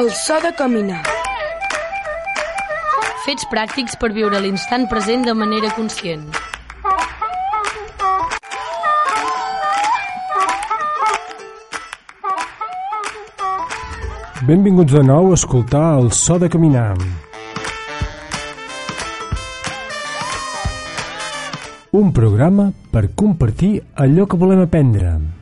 El so de caminar. Fets pràctics per viure l'instant present de manera conscient. Benvinguts de nou a escoltar el so de caminar. Un programa per compartir allò que volem aprendre.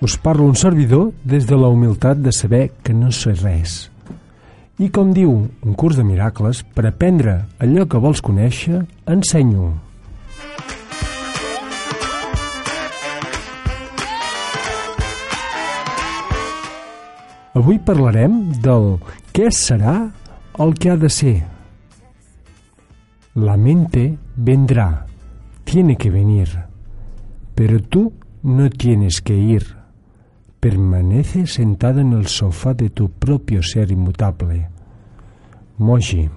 Us parla un servidor des de la humilitat de saber que no sé res. I com diu un curs de miracles, per aprendre allò que vols conèixer, ensenyo. Avui parlarem del què serà el que ha de ser. La mente vendrá, tiene que venir, pero tú no tienes que ir. Permanece sentado en el sofá de tu propio ser inmutable. Moji.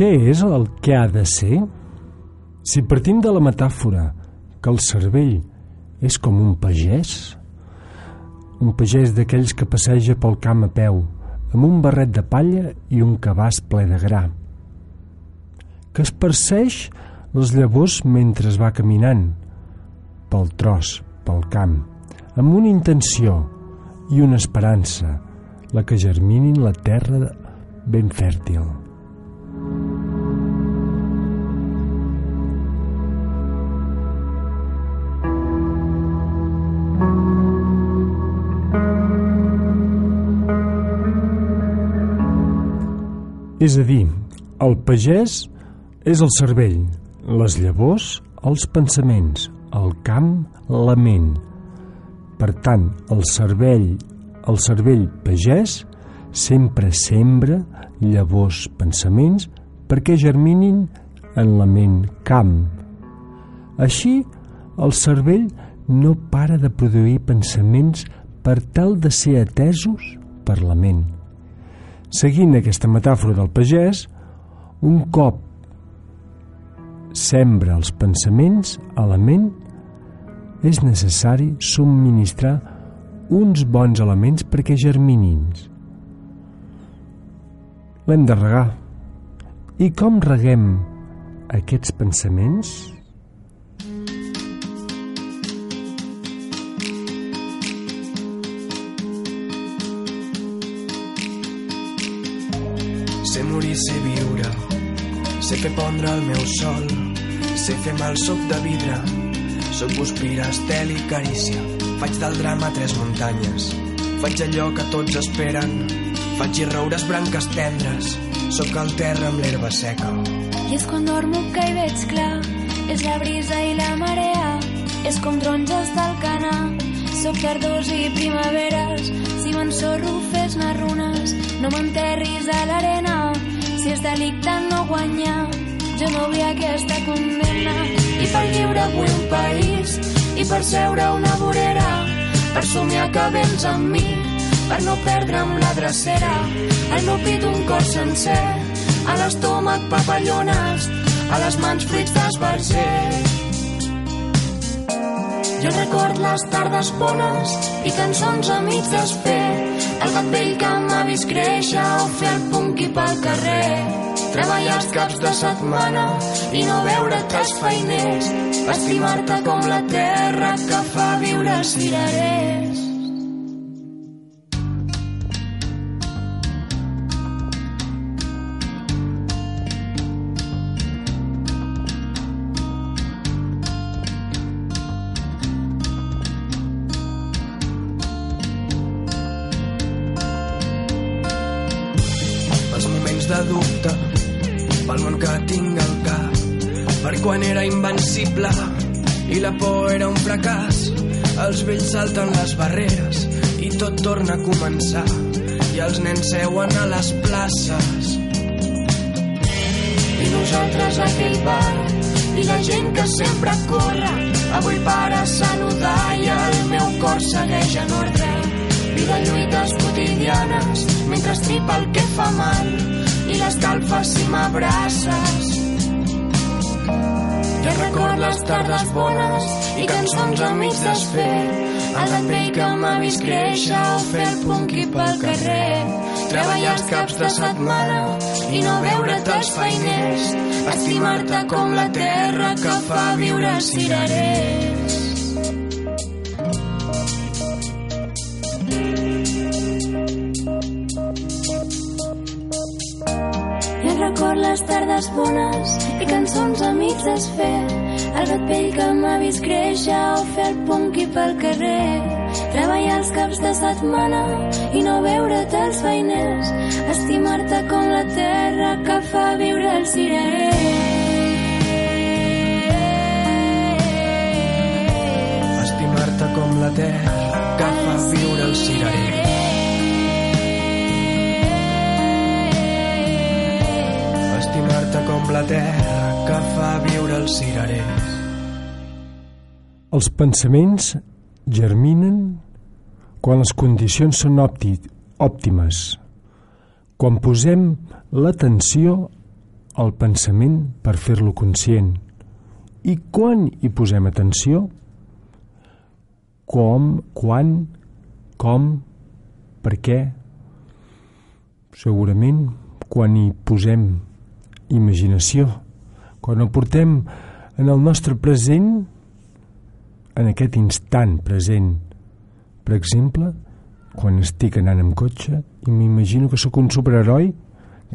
Què és el que ha de ser? Si partim de la metàfora que el cervell és com un pagès, un pagès d'aquells que passeja pel camp a peu, amb un barret de palla i un cabàs ple de gra, que es perceix les llavors mentre es va caminant, pel tros, pel camp, amb una intenció i una esperança, la que germinin la terra ben fèrtil. És a dir, el pagès és el cervell, les llavors, els pensaments, el camp, la ment. Per tant, el cervell, el cervell pagès sempre sembra llavors, pensaments, perquè germinin en la ment camp. Així, el cervell no para de produir pensaments per tal de ser atesos per la ment. Seguint aquesta metàfora del pagès, un cop sembra els pensaments a la ment, és necessari subministrar uns bons elements perquè germinin. L'hem de regar. I com reguem aquests pensaments? Sé viure, sé fer pondre el meu sol, sé fer mal soc de vidre, soc guspira, estel i carícia. Faig del drama tres muntanyes, faig allò que tots esperen, faig i roures branques tendres, sóc el terra amb l'herba seca. I és quan dormo que hi veig clar, és la brisa i la marea, és com taronges del canà, soc tardors i primaveres, si m'ensorro fes-ne runes, no m'enterris a l'arena, si és delicte no guanyar, jo no vull aquesta condemna. I per lliure vull un país, i per seure una vorera, per somiar que vens amb mi, per no perdre'm la drecera, al meu pit un cor sencer, a l'estómac papallones, a les mans fruits d'esbarger. Jo record les tardes bones i cançons a mig desfer, el vell que m'ha vist créixer o fer el punqui pel carrer. Treballar els caps de setmana i no veure tres feiners, estimar-te com la terra que fa viure cirerers. Invencible i la por era un fracàs. Els vells salten les barreres i tot torna a començar. I els nens seuen a les places. I nosaltres aquell bar i la gent que sempre corre avui para saludar i el meu cor segueix en ordre vida lluites quotidianes mentre estripa el que fa mal i l'escalfes si m'abraces ja record les tardes bones i cançons amb mig desfer el vell que m'ha vist créixer o fer punqui pel carrer. treballar els caps de setmana i no veure't els feiners. estimar-te com la terra que fa viure cirerers les tardes bones i cançons amics desfer. El gat vell que m'ha vist créixer o fer el punqui pel carrer. Treballar els caps de setmana i no veure't els feiners. Estimar-te com la terra que fa viure el cirerer. Estimar-te com la terra que fa viure el cirerer. Estimar-te com la terra que fa viure els cirerers. Els pensaments germinen quan les condicions són òpti òptimes, quan posem l'atenció al pensament per fer-lo conscient. I quan hi posem atenció? Com, quan, com, per què? Segurament quan hi posem imaginació, quan el portem en el nostre present, en aquest instant present. Per exemple, quan estic anant amb cotxe i m'imagino que sóc un superheroi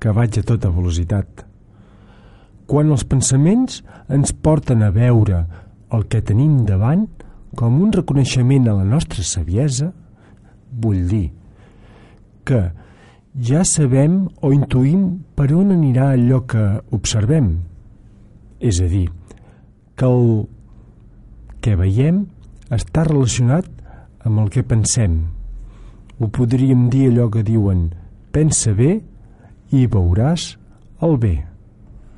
que vaig a tota velocitat. Quan els pensaments ens porten a veure el que tenim davant com un reconeixement a la nostra saviesa, vull dir que ja sabem o intuïm per on anirà allò que observem. És a dir, que el que veiem està relacionat amb el que pensem. Ho podríem dir allò que diuen pensa bé i veuràs el bé.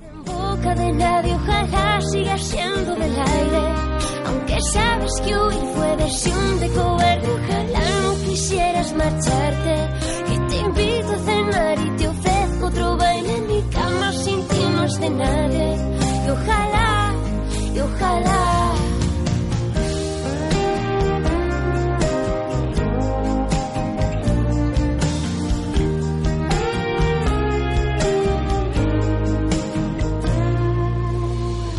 En boca de nadie ojalá siga siendo del aire Aunque sabes que huir fue versión de cobarde Ojalá no quisieras marcharte Y te ofrezco otro baile En mi cama sin ti no es de nadie. Y ojalá, y ojalá.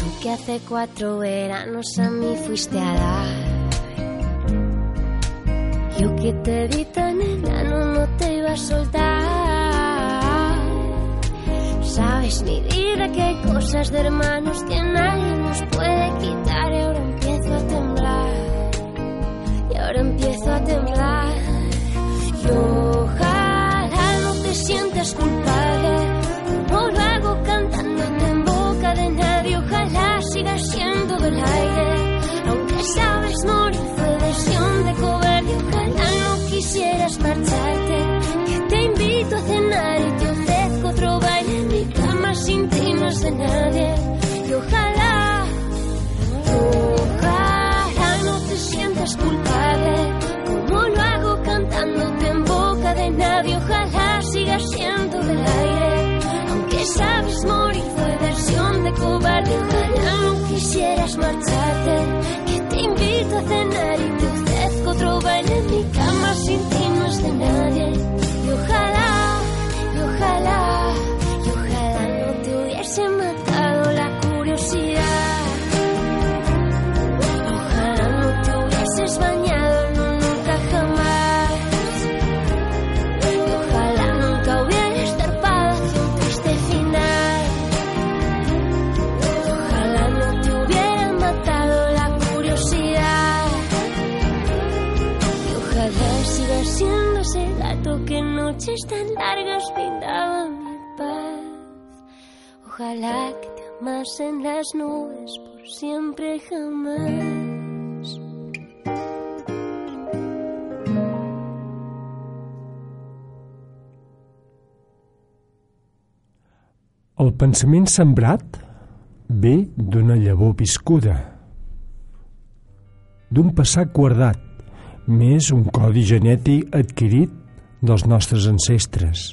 Tú que hace cuatro veranos a mí fuiste a dar. Yo que te vi tan enano no te iba a soltar Sabes mi vida que hay cosas de hermanos que nadie nos puede quitar. Y ahora empiezo a temblar. Y ahora empiezo a temblar. Y ojalá no te sientas culpable de nadie Y ojalá, ojalá no te sientas culpable Como lo hago cantándote en boca de nadie Ojalá sigas siendo del aire Aunque sabes morir fue versión de cobarde Ojalá no quisieras marcharte siendo ese gato que noches tan largas pintaba mi paz. Ojalá que te amasen las nubes por siempre jamás. El pensament sembrat ve d'una llavor viscuda, d'un passat guardat, més un codi genètic adquirit dels nostres ancestres,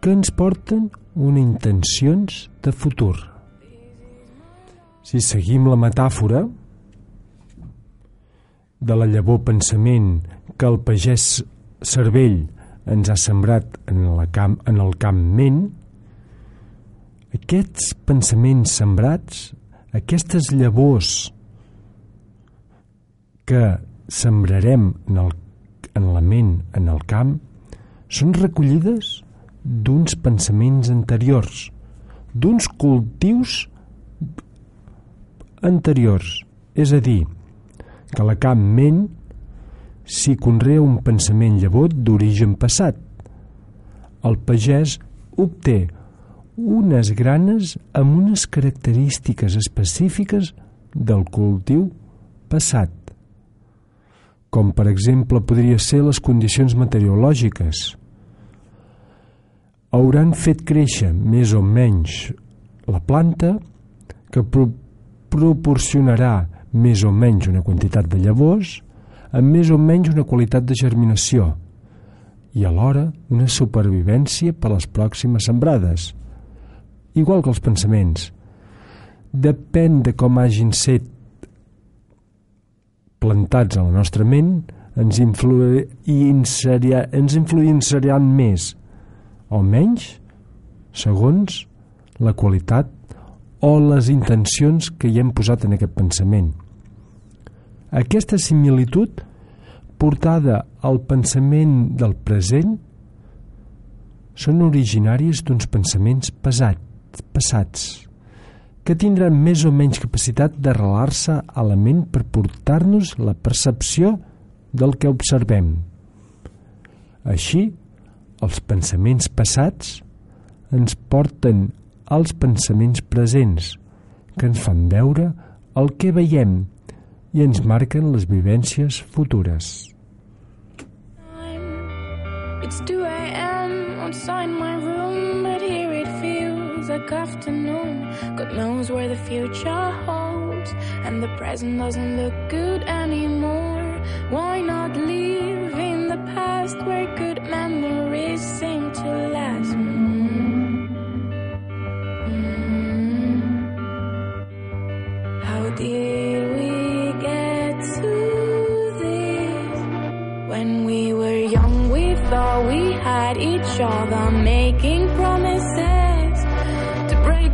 que ens porten una intencions de futur. Si seguim la metàfora de la llavor pensament que el pagès cervell ens ha sembrat en, la camp, en el camp ment, aquests pensaments sembrats, aquestes llavors que sembrarem en, el, en la ment, en el camp, són recollides d'uns pensaments anteriors, d'uns cultius anteriors. És a dir, que la camp ment s'hi conrea un pensament llavor d'origen passat. El pagès obté unes granes amb unes característiques específiques del cultiu passat, com per exemple podria ser les condicions meteorològiques. Hauran fet créixer més o menys la planta que pro proporcionarà més o menys una quantitat de llavors amb més o menys una qualitat de germinació i alhora una supervivència per a les pròximes sembrades – igual que els pensaments. Depèn de com hagin set plantats a la nostra ment, ens, influenciaria, ens influenciaran més o menys segons la qualitat o les intencions que hi hem posat en aquest pensament. Aquesta similitud portada al pensament del present són originàries d'uns pensaments pesats passats, que tindran més o menys capacitat d'arrelar-se a la ment per portar-nos la percepció del que observem. Així, els pensaments passats ens porten als pensaments presents, que ens fan veure el que veiem i ens marquen les vivències futures. It's 2 a.m. outside my like afternoon. God knows where the future holds, and the present doesn't look good anymore. Why not live in the past where good memories seem to last? Mm. Mm. How did we get to this? When we were young, we thought we had each other, making promises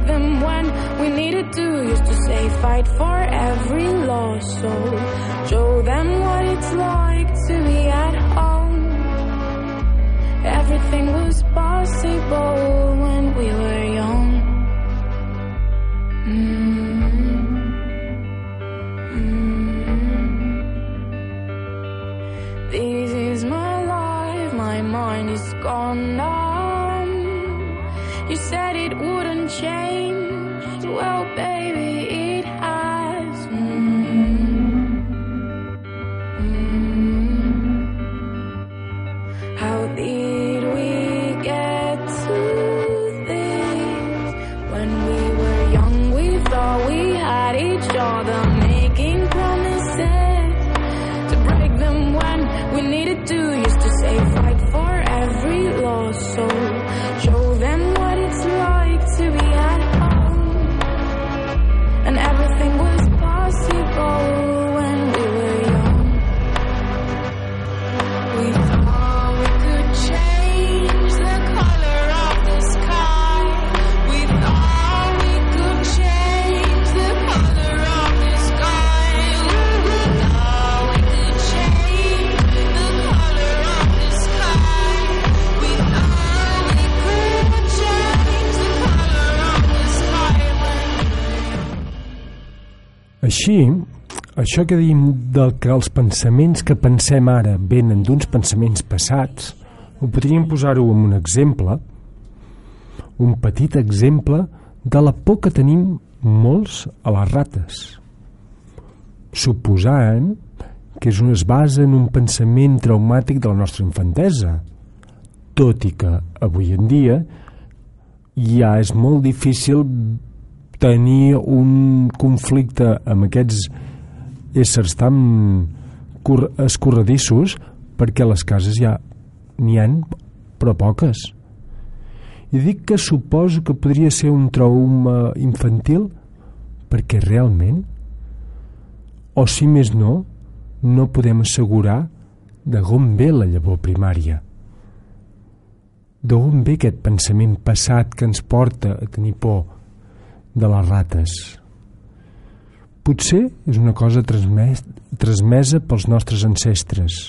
them when we needed to. Used to say, fight for every loss, so show them what it's like to be at home. Everything was possible Així, això que diem del que els pensaments que pensem ara venen d'uns pensaments passats, ho podríem posar-ho en un exemple, un petit exemple de la por que tenim molts a les rates, suposant que és un, es basa en un pensament traumàtic de la nostra infantesa, tot i que avui en dia ja és molt difícil tenir un conflicte amb aquests éssers tan escorredissos perquè les cases ja n'hi han però poques. I dic que suposo que podria ser un trauma infantil perquè realment o si més no no podem assegurar de on ve la llavor primària. D'on ve aquest pensament passat que ens porta a tenir por de les rates potser és una cosa transmès, transmesa pels nostres ancestres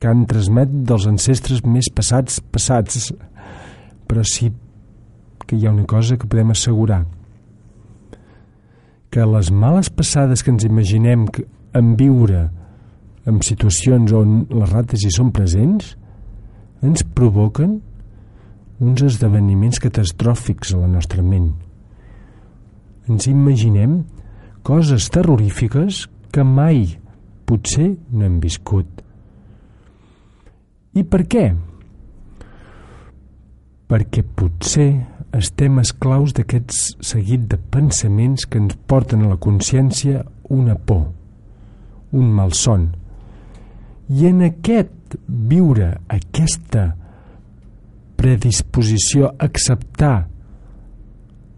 que han transmet dels ancestres més passats passats però sí que hi ha una cosa que podem assegurar que les males passades que ens imaginem que en viure en situacions on les rates hi són presents ens provoquen uns esdeveniments catastròfics a la nostra ment. Ens imaginem coses terrorífiques que mai potser no hem viscut. I per què? Perquè potser estem esclaus d'aquests seguit de pensaments que ens porten a la consciència una por, un malson. I en aquest viure aquesta predisposició a acceptar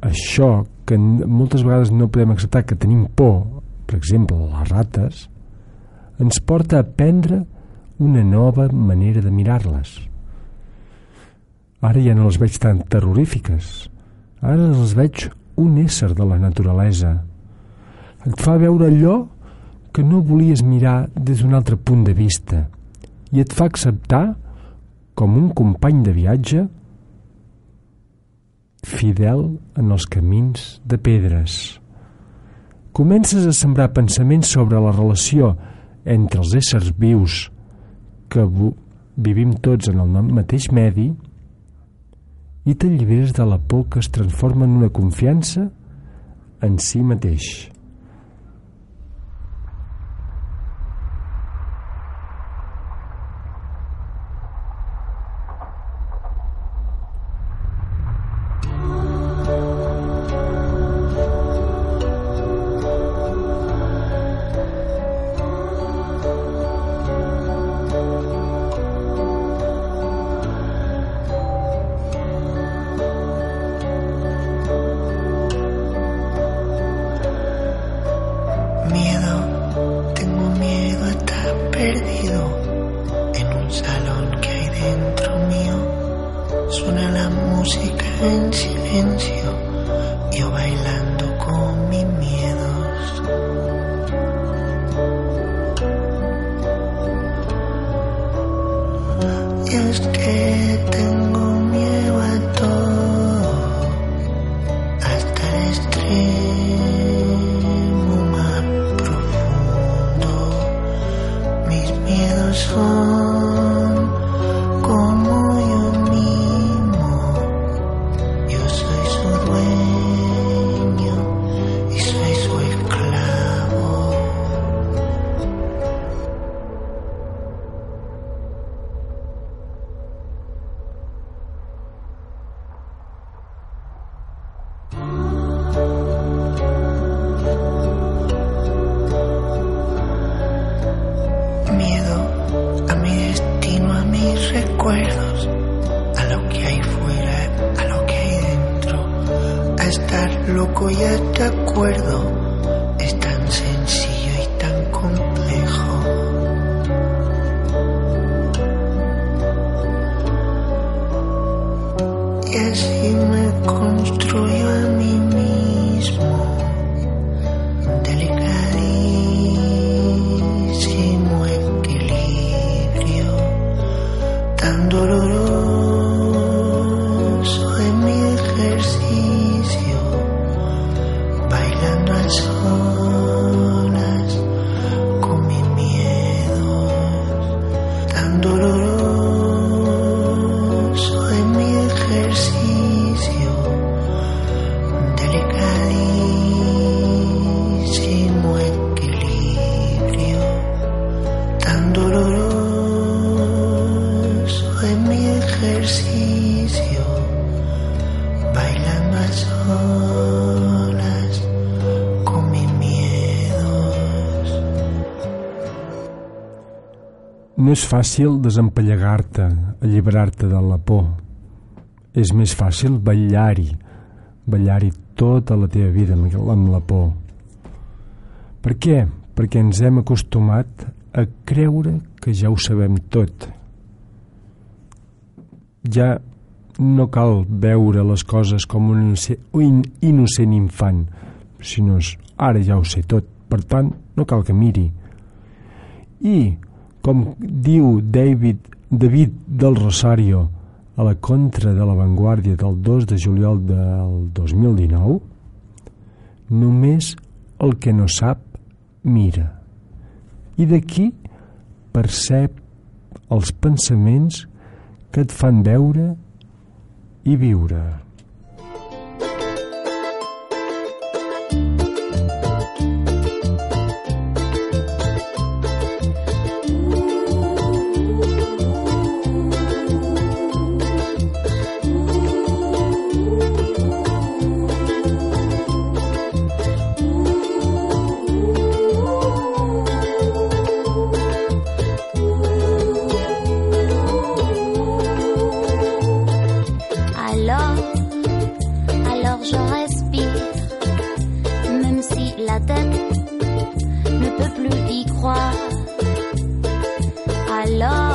això que moltes vegades no podem acceptar que tenim por, per exemple, les rates, ens porta a aprendre una nova manera de mirar-les Ara ja no les veig tan terrorífiques. Ara les veig un ésser de la naturalesa. Et fa veure allò que no volies mirar des d'un altre punt de vista i et fa acceptar com un company de viatge fidel en els camins de pedres. Comences a sembrar pensaments sobre la relació entre els éssers vius que vivim tots en el mateix medi i t'alliberes de la por que es transforma en una confiança en si mateix. ejercicio, baila a solas con mis miedos. No és fàcil desempallegar-te, alliberar-te de la por. És més fàcil ballar-hi, ballar-hi tota la teva vida amb la por. Per què? Perquè ens hem acostumat a creure que ja ho sabem tot, ja no cal veure les coses com un innocent infant, sinó ara ja ho sé tot, per tant, no cal que miri. I, com diu David, David del Rosario a la contra de l'avantguàrdia del 2 de juliol del 2019, només el que no sap mira. I d'aquí percep els pensaments que et fan veure i viure. love.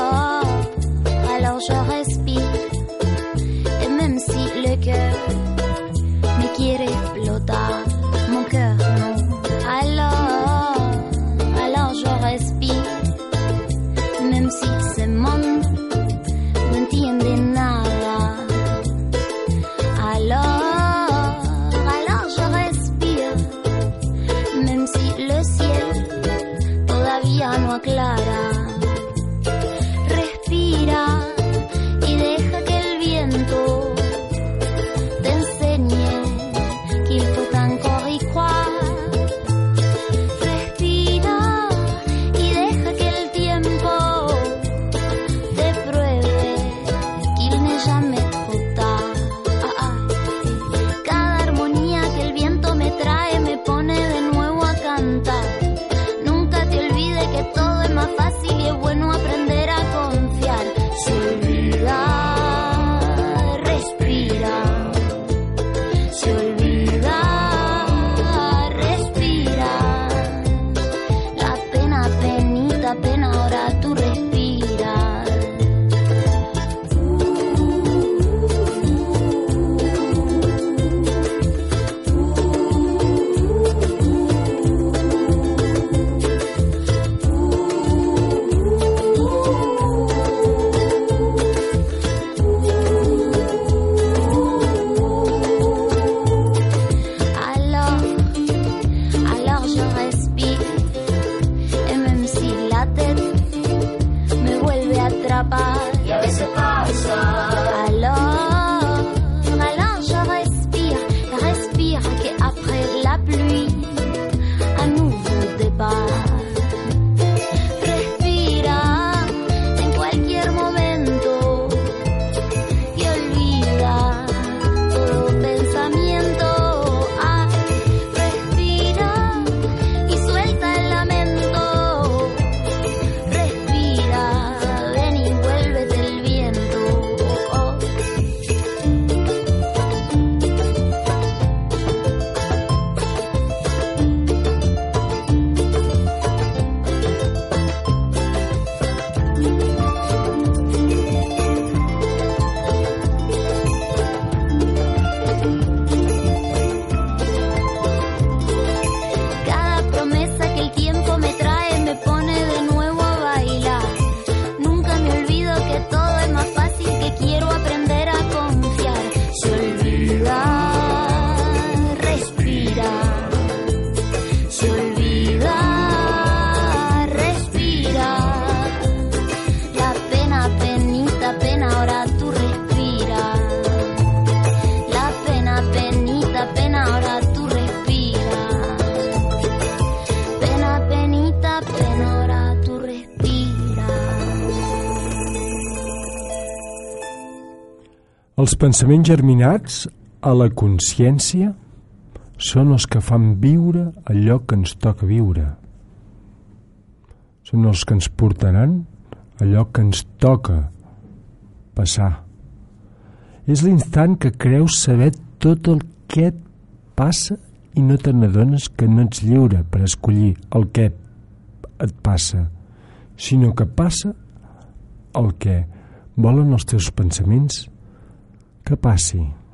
del Pensaments germinats a la consciència són els que fan viure allò que ens toca viure. Són els que ens portaran allò que ens toca passar. És l'instant que creus saber tot el que et passa i no te n'adones que no ets lliure per escollir el que et passa, sinó que passa el que volen els teus pensaments que passi.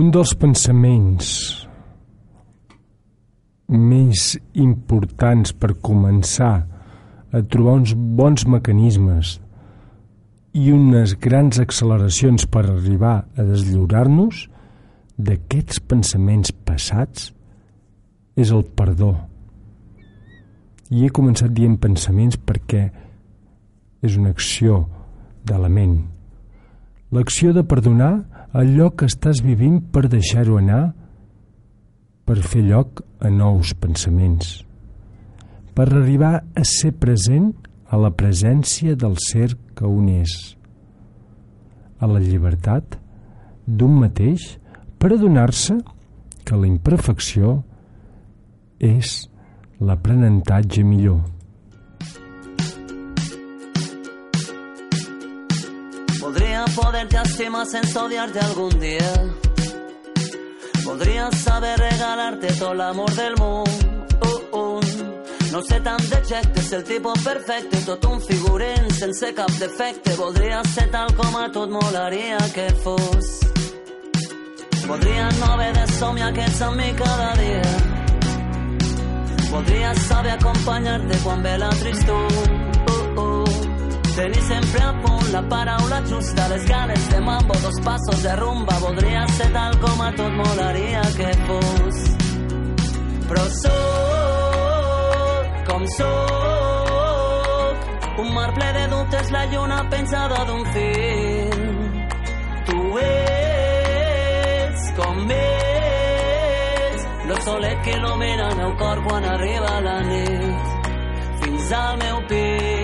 Un dels pensaments més importants per començar a trobar uns bons mecanismes i unes grans acceleracions per arribar a deslliurar-nos d'aquests pensaments passats és el perdó. I he començat dient pensaments perquè és una acció de la ment. L'acció de perdonar allò que estàs vivint per deixar-ho anar, per fer lloc a nous pensaments, per arribar a ser present a la presència del ser que un és, a la llibertat d'un mateix per adonar-se que la imperfecció és l'aprenentatge millor. Poderte estimar sense odiarte algún día. Podría saber regalarte todo el amor del mundo. Uh, uh. No sé tant dejectes, el tipus perfecte, tot un figurent sense cap defecte. Voldria ser tal com a tu et molaria que fos. Podria no haver de somiar que ets amb mi cada dia. Podria saber acompanyar-te quan ve la tristor. Uh, uh. A la paraula justa, les ganes de mambo, dos passos de rumba. Voldria ser tal com a tot molaria que fos. Però sóc com sóc, un mar ple de dubtes, la lluna pensada d'un fil. Tu ets com ets, lo solet que il·lumina el meu cor quan arriba la nit. Fins al meu pit,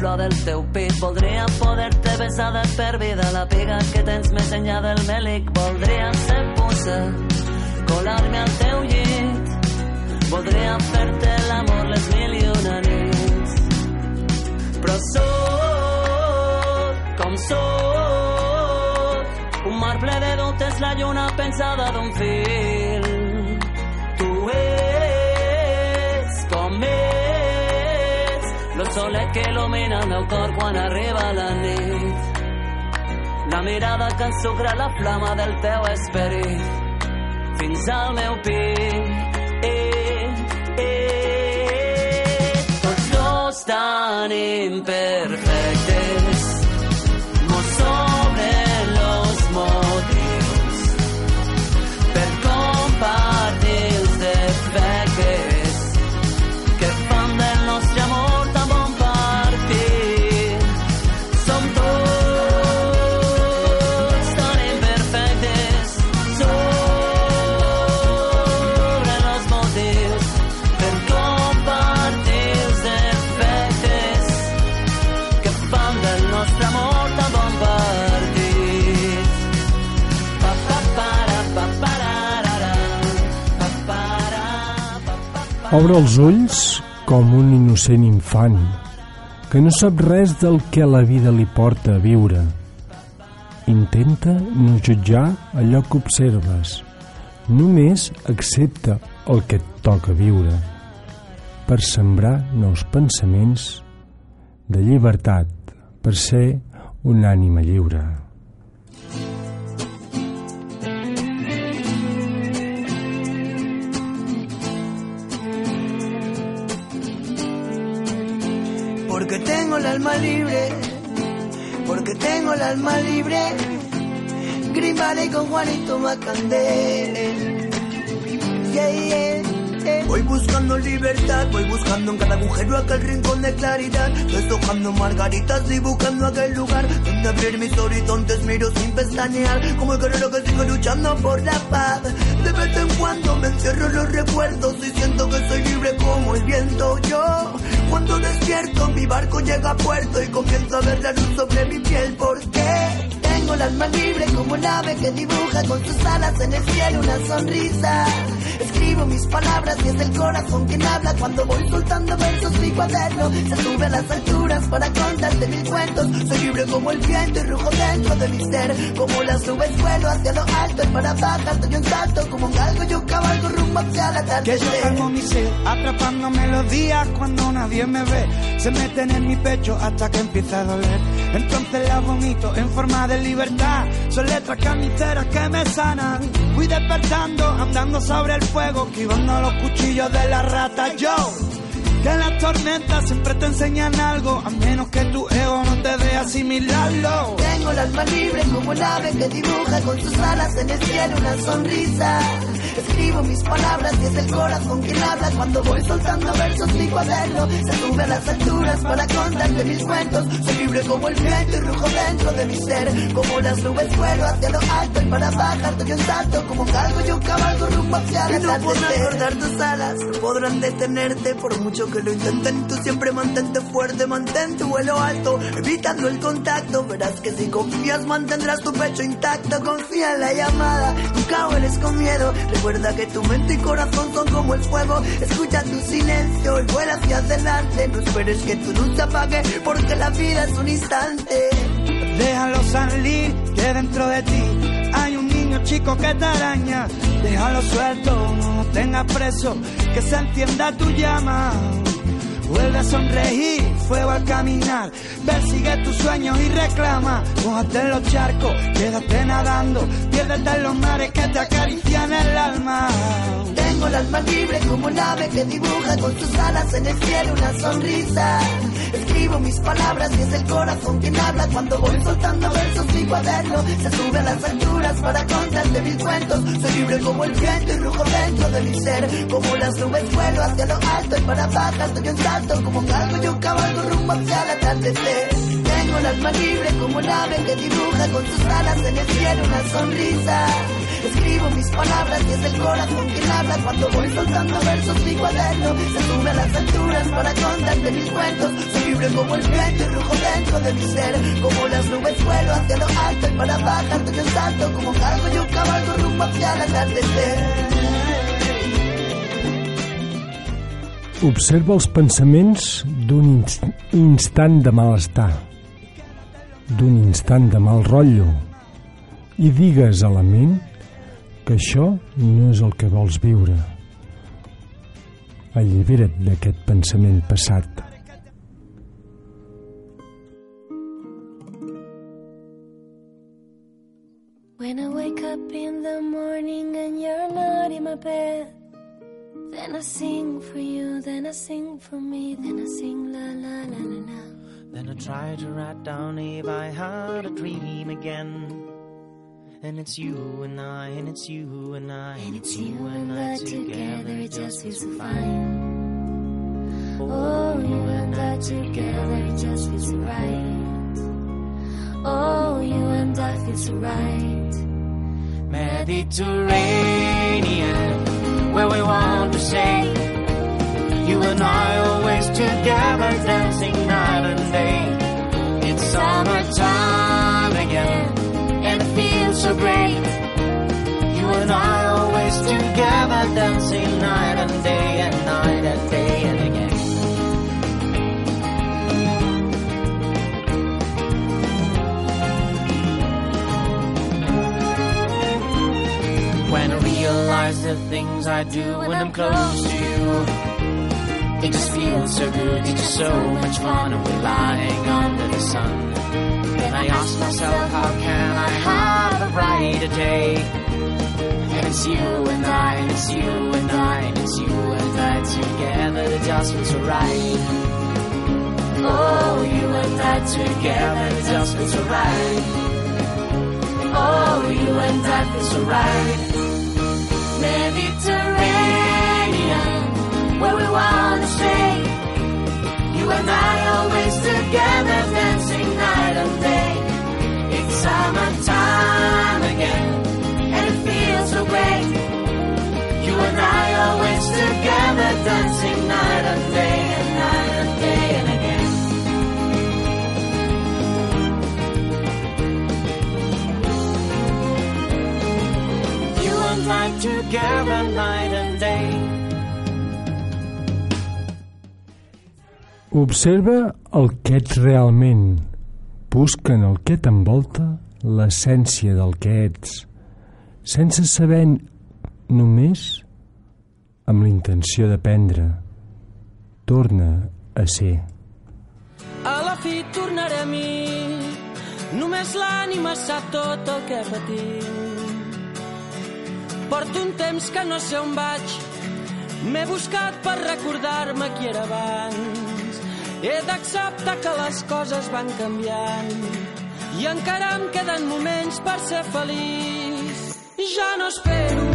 flor del teu pit. Voldria poder-te besar de per vida la piga que tens més enllà del melic. Voldria ser puça, colar-me al teu llit. Voldria fer-te l'amor les mil i una nits. Però sóc com sóc, un mar ple de dubtes, la lluna pensada d'un fil. Solet que el meu cor quan arriba la nit. La mirada que ensucra la flama del teu esperit fins al meu pit. Eh, eh, tots dos tan imperfectes Obre els ulls com un innocent infant que no sap res del que la vida li porta a viure. Intenta no jutjar allò que observes. Només accepta el que et toca viure per sembrar nous pensaments de llibertat, per ser una ànima lliure. Tengo el alma libre, porque tengo el alma libre. Grimaldi con Juanito Macandé. Yeah, yeah. Voy buscando libertad, voy buscando en cada agujero aquel rincón de claridad. Deshojando margaritas y buscando aquel lugar donde abrir mis horizontes, miro sin pestañear. Como el guerrero que sigue luchando por la paz. De vez en cuando me encierro los recuerdos y siento que soy libre como el viento. Yo, cuando despierto, mi barco llega a puerto y comienzo a ver la luz sobre mi piel. ¿Por qué? Tengo el alma libre como un ave que dibuja con sus alas en el cielo una sonrisa. Escribo mis palabras y es el corazón quien habla cuando voy soltando versos mi cuaderno. Se sube a las alturas para contarte mil cuentos. Soy libre como el viento y rujo dentro de mi ser. Como las nubes vuelo hacia lo alto para bajar doy un salto. Como un galgo yo cabalgo rumbo hacia la tarde. Que yo calmo mi ser, atrapando melodías cuando nadie me ve. Se meten en mi pecho hasta que empieza a doler. Entonces las vomito en forma de libertad. Son letras camiseras que me sanan. Fui despertando, andando sobre el fuego, esquivando los cuchillos de la rata. Yo, que las tormentas siempre te enseñan algo, a menos que tu ego no te dé asimilarlo. Tengo el alma libre como el ave que dibuja con sus alas en el cielo una sonrisa. Escribo mis palabras y es el corazón quien habla cuando voy soltando versos mi cuaderno. Se sube a las alturas para contarte mis cuentos. Soy libre como el viento y rujo dentro de mi ser. Como las nubes vuelo hacia lo alto y para bajar doy un salto. Como un galgo yo cabalgo rumbo hacia la Y no podrán cortar tus alas, no podrán detenerte por mucho que lo intenten. Tú siempre mantente fuerte, mantén tu vuelo alto, evitando el contacto. Verás que si confías mantendrás tu pecho intacto. Confía en la llamada, nunca hueles con miedo. Recuerda que tu mente y corazón son como el fuego. Escucha tu silencio y vuela hacia adelante. No esperes que tu luz se apague, porque la vida es un instante. Déjalo salir, que dentro de ti hay un niño chico que te araña. Déjalo suelto, no lo tengas preso, que se entienda tu llama. Vuelve a sonreír, fuego al caminar. Persigue tus sueños y reclama. Mójate en los charcos, quédate nadando. Piérdete en los mares que te acarician el alma. Tengo el alma libre como un ave que dibuja con sus alas en el una sonrisa. Escribo mis palabras y es el corazón quien habla cuando voy soltando versos mi cuaderno. Se sube a las alturas para contarte mil cuentos. Soy libre como el viento y rujo dentro de mi ser. Como las nubes vuelo hacia lo alto y para bajar doy un salto. Como un galgo yo cabalgo rumbo hacia el atardecer. Tengo el alma libre como un ave que dibuja con sus alas en el cielo una sonrisa. Escribo mis palabras y es el corazón quien habla cuando voy soltando versos mi cuaderno. Se sube a las alturas para contarte mis cuentos. Soy libre como el viento y rujo dentro de mi ser. Como las nubes vuelo hacia lo alto y para bajar doy un salto. Como cargo yo cabalgo rumbo hacia el atardecer. Observa els pensaments d'un inst instant de malestar, d'un instant de mal rotllo, i digues a la ment que això no és el que vols viure. Allibera't d'aquest pensament passat. When I wake up in the morning and you're not in my bed, then I sing for you, then I sing for me, then I sing la la la la la. Then I try to write down if I had a dream again. And it's you and I, and it's you and I, and it's you and I together, it just feels so fine. Oh, you and I together, it just feels so right. Oh, you and I feel so right. Mediterranean, where we want to stay. You and I always together, dancing night and day. It's summertime together, dancing night and day, and night and day and again. When I realize the things I do when I'm close to you. It just feels so good, it's just so much fun and we're lying under the sun. Then I ask myself, how can I have a brighter day? And it's you and I, and it's you and I, and it's you and I together that just feels right. Oh, you and I together just feels right. Oh, you and I feel so right. Mediterranean, where we wanna stay. And I always together, dancing night and day. It's summertime again, and it feels so great. You and I always together, dancing night and day, and night and day, and again. You and I together, night and day. Observa el que ets realment. Busca en el que t'envolta l'essència del que ets, sense saber només amb la intenció d'aprendre. Torna a ser. A la fi tornaré a mi, només l'ànima sap tot el que patim. Porto un temps que no sé on vaig, m'he buscat per recordar-me qui era abans. He d'acceptar que les coses van canviant i encara em queden moments per ser feliç. Ja no espero,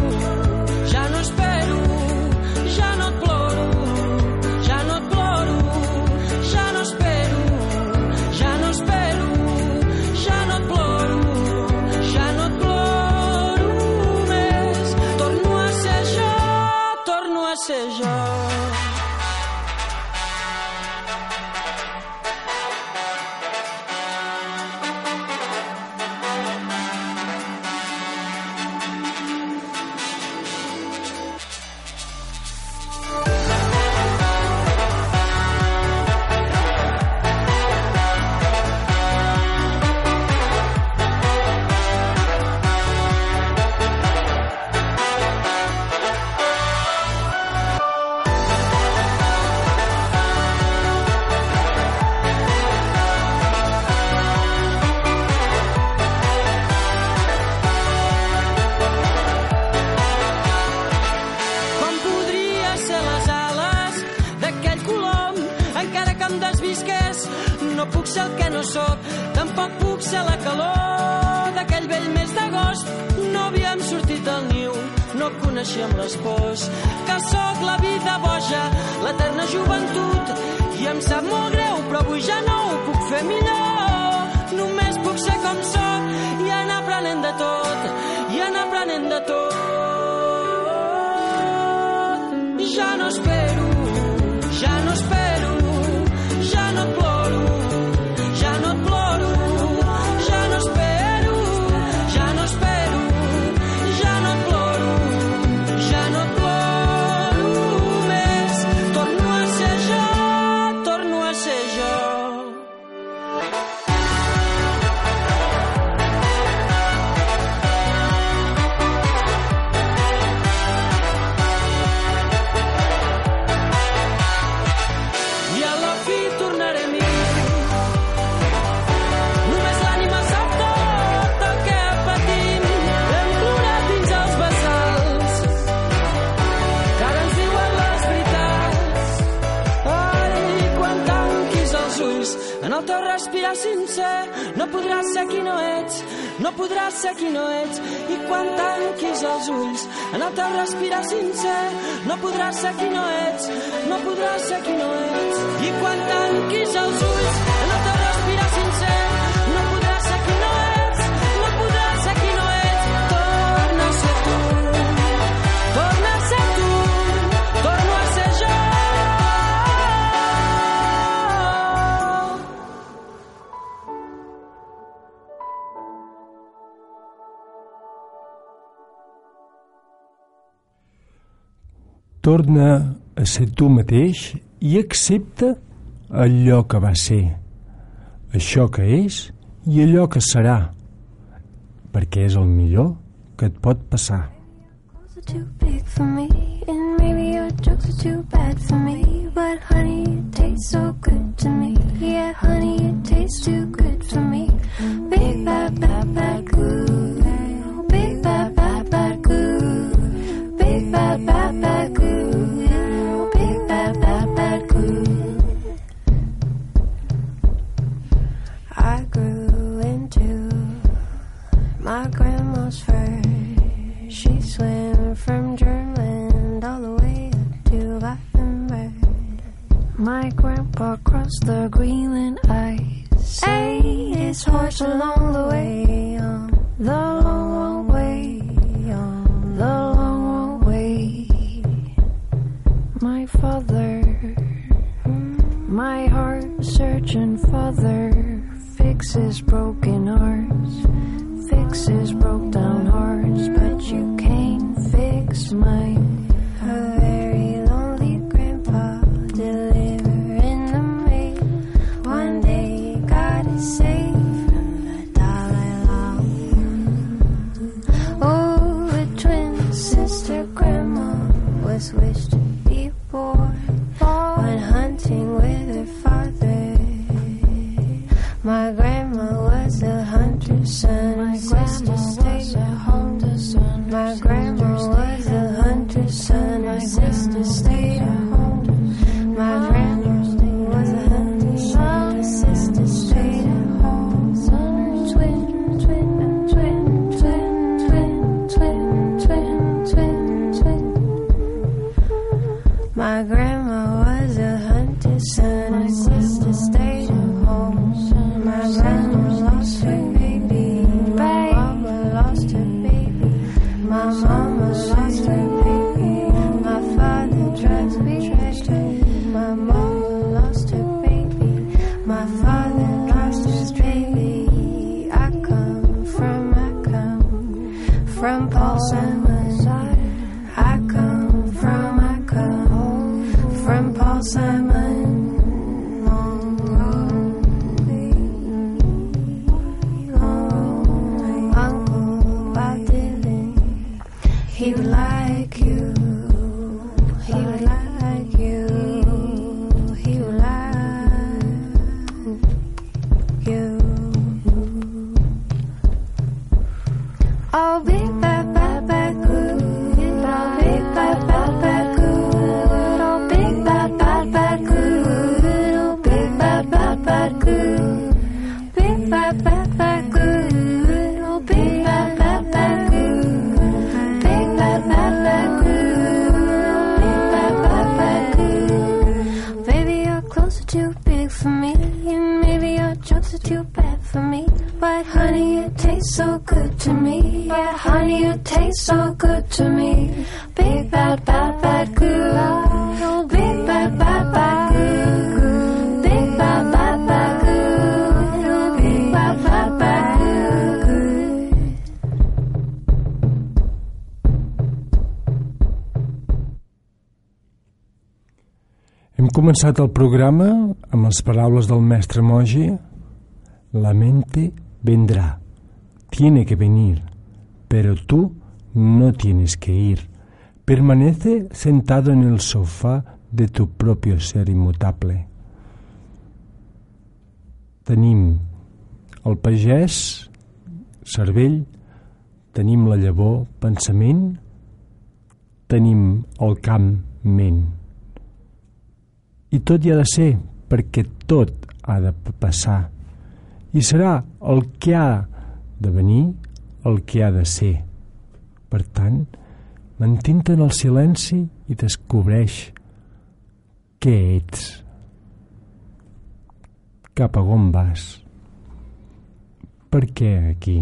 no coneixíem les pors que sóc la vida boja l'eterna joventut i em sap molt greu però avui ja no ho puc fer millor. Només puc ser com sóc i anar aprenent de tot i anar aprenent de podràs ser qui no ets. I quan tanquis els ulls en el teu respirar sincer, no podràs ser qui no ets, no podràs ser qui no ets. I quan tanquis els ulls Torna a ser tu mateix i accepta allò que va ser, això que és i allò que serà, perquè és el millor que et pot passar. too big for me, and maybe your jokes are too bad for me. But honey, you taste so good to me. Yeah, honey, you taste too good for me. Big bad bad bad glue, big bad bad bad glue, big bad bad bad across the Greenland ice. Ate his horse along the way, on the long, long way, on the long, long way. My father, my heart searching father, fixes broken hearts, fixes broke down hearts, but you can't fix mine. Començat el programa amb les paraules del mestre Moji. La mente vendrá, tiene que venir, pero tú no tienes que ir. Permanece sentado en el sofá de tu propio ser inmutable. Tenim el pagès, cervell, tenim la llavor, pensament, tenim el camp, ment. I tot hi ha de ser, perquè tot ha de passar. I serà el que ha de venir el que ha de ser. Per tant, mantint-te en el silenci i descobreix què ets. Cap a on vas. Per què aquí?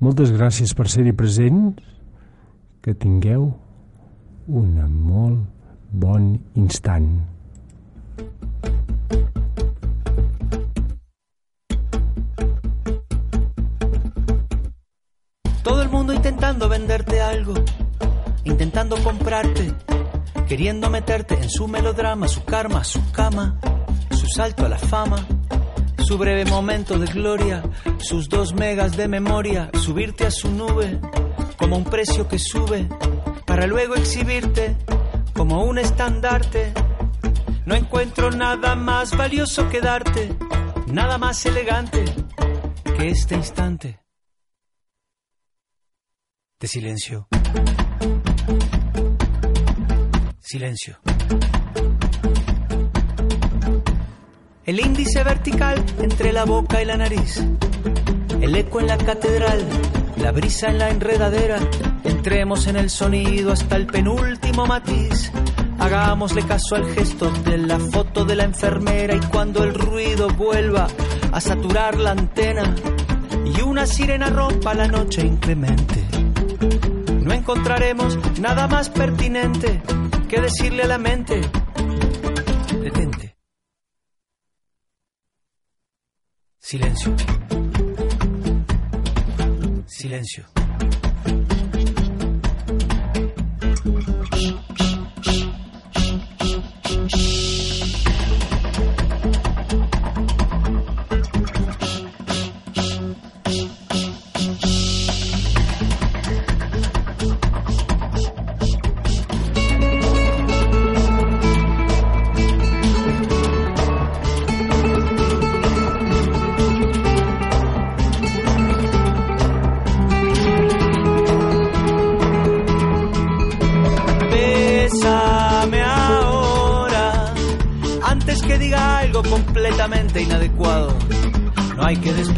Moltes gràcies per ser-hi presents. Que tingueu un molt bon instant. Todo el mundo intentando venderte algo, intentando comprarte, queriendo meterte en su melodrama, su karma, su cama, su salto a la fama, su breve momento de gloria, sus dos megas de memoria, subirte a su nube como un precio que sube, para luego exhibirte como un estandarte. No encuentro nada más valioso que darte, nada más elegante que este instante de silencio. Silencio. El índice vertical entre la boca y la nariz. El eco en la catedral la brisa en la enredadera, entremos en el sonido hasta el penúltimo matiz. Hagámosle caso al gesto de la foto de la enfermera y cuando el ruido vuelva a saturar la antena y una sirena rompa la noche inclemente, no encontraremos nada más pertinente que decirle a la mente, detente. Silencio. Silencio.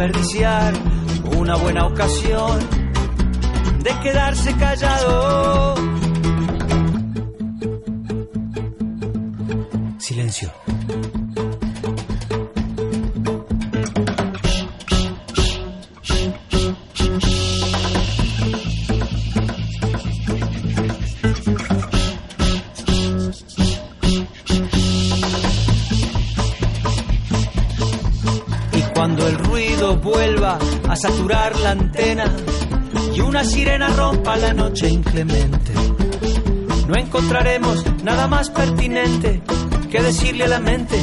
Desperdiciar una buena ocasión de quedarse callado. Rompa la noche inclemente, no encontraremos nada más pertinente que decirle a la mente,